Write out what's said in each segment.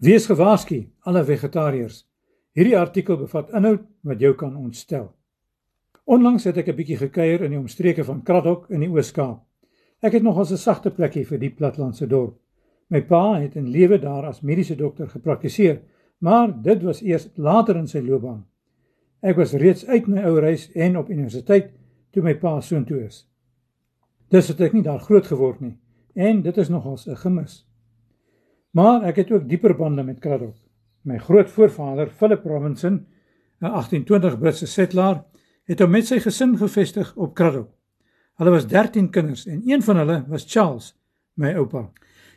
Wees gewaarsku, alle vegetariërs. Hierdie artikel bevat inhoud wat jou kan ontstel. Onlangs het ek 'n bietjie gekuier in die omstreke van Kraddock in die Oos-Kaap. Ek het nog 'n sagte plekkie vir die platlandse dorp. My pa het in lewe daar as mediese dokter gepraktiseer, maar dit was eers later in sy loopbaan. Ek was reeds uit my ou reis en op universiteit toe my pa soontoe is. Dis het ek nie daar groot geword nie en dit is nogals 'n gemis. Maar ek het ook dieper bande met Kraddock. My grootvoorvader, Philip Robinson, 'n 1820 Britse settelaar, het hom met sy gesin gevestig op Kraddock. Hulle was 13 kinders en een van hulle was Charles, my oupa.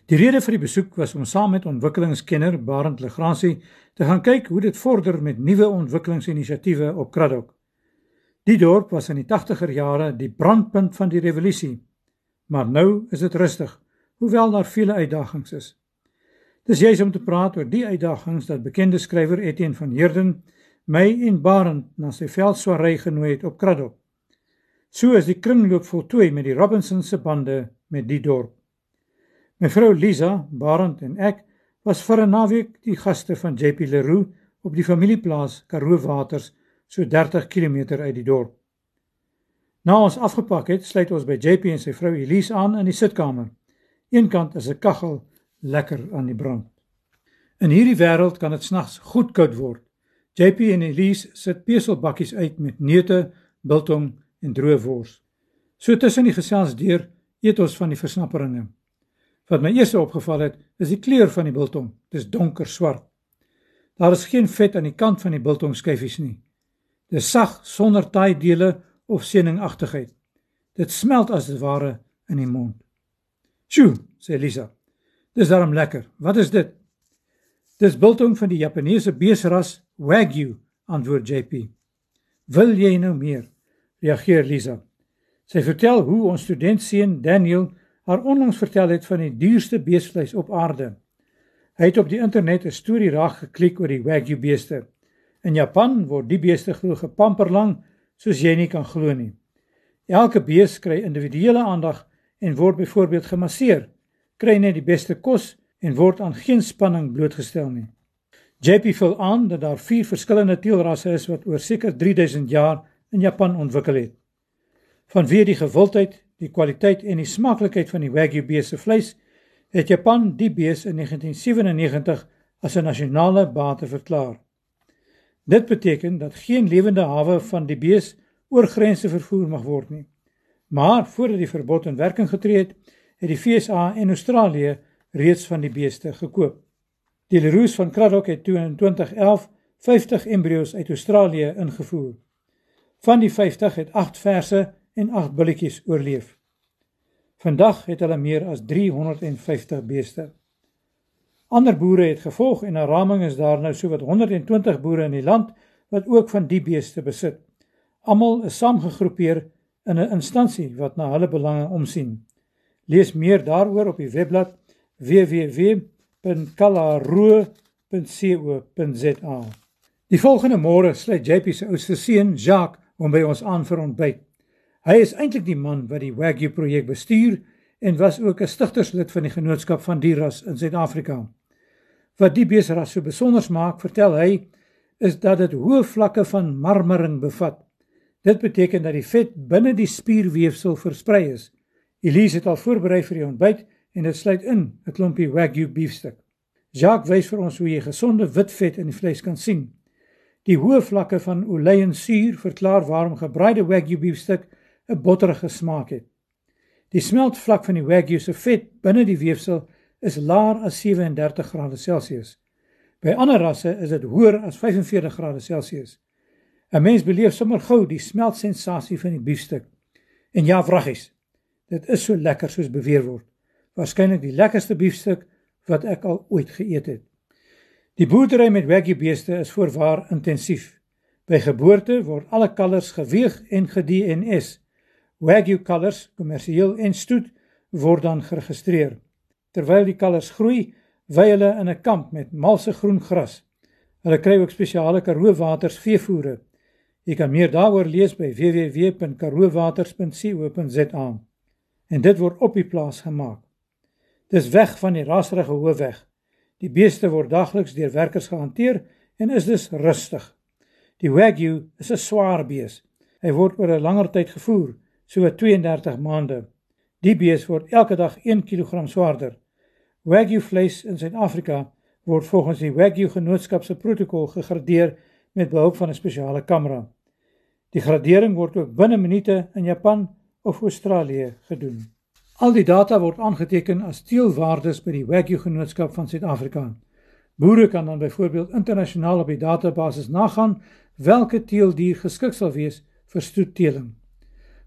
Die rede vir die besoek was om saam met ontwikkelingskenner Barend Legrandsie te gaan kyk hoe dit vorder met nuwe ontwikkelingsinisiatiewe op Kraddock. Die dorp was in die 80er jare die brandpunt van die revolusie, maar nou is dit rustig, hoewel daar vele uitdagings is. Dis juis om te praat oor die uitdagings dat bekende skrywer Etienne van Heerden my en Barend na sy veldswaarry genooi het op Kraddock. So is die kringloop voltooi met die Robinson se bande met die dorp. Mevrou Lisa, Barend en ek was vir 'n naweek die gaste van JP Leroux op die familieplaas Karoo Waters, so 30 km uit die dorp. Na ons afgepak het, sluit ons by JP en sy vrou Elise aan in die sitkamer. Eenkant is 'n kaggel lekker aan die brand. In hierdie wêreld kan dit snags goed koud word. JP en Elise sit peselbakkies uit met neute, biltong en droë wors. So tussen die gesels deur eet ons van die versnapperinge. Wat my eers opgeval het, is die kleur van die biltong. Dit is donker swart. Daar is geen vet aan die kant van die biltongskyfies nie. Dit is sag sonder taai dele of seninagtigheid. Dit smelt as dit ware in die mond. "Sjoe," sê Elisa. Dis darm lekker. Wat is dit? Dis biltong van die Japaneese beesras Wagyu, antwoord JP. Wil jy nou meer? reageer Lisa. Sy vertel hoe ons studentseun Daniel haar onlangs vertel het van die duurste beesvleis op aarde. Hy het op die internet 'n storie raak geklik oor die Wagyu beeste. In Japan word die beeste glo gepamper lang soos jy nie kan glo nie. Elke bees kry individuele aandag en word byvoorbeeld gemasseer kry net die beste kos en word aan geen spanning blootgestel nie. JP vul aan dat daar vier verskillende teelrasse is wat oor seker 3000 jaar in Japan ontwikkel het. Vanweë die gewildheid, die kwaliteit en die smaaklikheid van die Wagyu bees se vleis, het Japan die bees in 1997 as 'n nasionale bate verklaar. Dit beteken dat geen lewende hawe van die bees oor grense vervoer mag word nie. Maar voordat die verbod in werking getree het, het die FSA en Australië reeds van die beeste gekoop. Die Leroux van Kraddock het toe in 2011 50 embrio's uit Australië ingevoer. Van die 50 het 8 verse en 8 bulletjies oorleef. Vandag het hulle meer as 350 beeste. Ander boere het gevolg en na raming is daar nou sowat 120 boere in die land wat ook van die beeste besit. Almal is saamgegroepeer in 'n instansie wat na hulle belange omsien. Lees meer daaroor op die webblad www.kalaro.co.za. Die volgende môre sluit JP se oudste seun, Jacques, hom by ons aan vir ontbyt. Hy is eintlik die man wat die Wagyu projek bestuur en was ook 'n stigterslid van die genootskap van dierras in Suid-Afrika. Wat die beesras so besonder maak, vertel hy, is dat dit hoë vlakke van marmering bevat. Dit beteken dat die vet binne die spierweefsel versprei is. Elise het al voorberei vir die ontbyt en dit sluit in 'n klompie wagyu beefstuk. Jacques wys vir ons hoe jy gesonde wit vet in die vleis kan sien. Die hoë vlakke van oleiensuur verklaar waarom gebraaide wagyu beefstuk 'n botterige smaak het. Die smeltvlak van die wagyu se vet binne die weefsel is laer as 37 grade Celsius. By ander rasse is dit hoër as 45 grade Celsius. 'n Mens beleef sommer gou die smeltsensasie van die beefstuk. En ja, vraggies. Dit is so lekker soos beweer word. Waarskynlik die lekkerste biefstuk wat ek al ooit geëet het. Die boerdery met wagyu beeste is voorwaar intensief. By geboorte word alle kalvers geweeg en ge-DNS. Wagyu kalvers, kommersieel en stoet, word dan geregistreer. Terwyl die kalvers groei, wy hulle in 'n kamp met malse groen gras. Hulle kry ook spesiale Karoo Waters veevoere. Jy kan meer daaroor lees by www.karoowaters.co.za en dit word op die plaas gemaak. Dis weg van die rasrige hoofweg. Die beeste word dagliks deur werkers gehanteer en is dus rustig. Die Wagyu is 'n swaar bees. Hy word oor 'n langer tyd gevoer, so 32 maande. Die bees word elke dag 1 kg swaarder. Wagyu vleis in Suid-Afrika word volgens die Wagyu Genootskap se protokol gegradeer met behulp van 'n spesiale kamera. Die gradering word ook binne minute in Japan of Australië gedoen. Al die data word aangeteken as teelwaardes by die Wagyu Genootskap van Suid-Afrika. Boere kan dan byvoorbeeld internasionaal op die database nagaan watter teeldier geskik sal wees vir stoetteeling.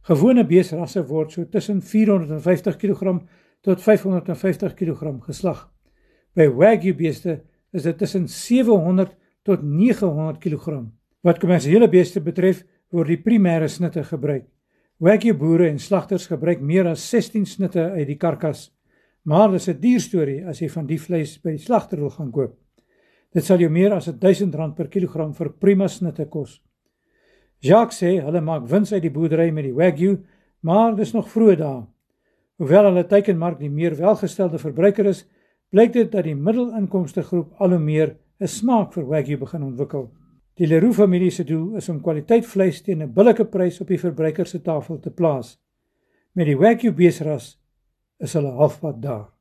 Gewone beesrasse word so tussen 450 kg tot 550 kg geslag. By Wagyu beeste is dit tussen 700 tot 900 kg. Wat kommersiële beeste betref, word die primêre snitte gebruik. Wagyu boere en slagters gebruik meer as 16 snitte uit die karkas. Maar dis 'n duur storie as jy van die vleis by die slagter wil gaan koop. Dit sal jou meer as R1000 per kilogram vir prima snitte kos. Jacques sê hulle maak wins uit die boerdery met die Wagyu, maar dis nog vroeg daar. Hoewel hulle teikenmark die meer welgestelde verbruiker is, blyk dit dat die middelinkomste groep al hoe meer 'n smaak vir Wagyu begin ontwikkel. Die Leroux familie se doel is om kwaliteit vleis teen 'n billike prys op die verbruiker se tafel te plaas. Met die Wagyu beesras is hulle halfpad daar.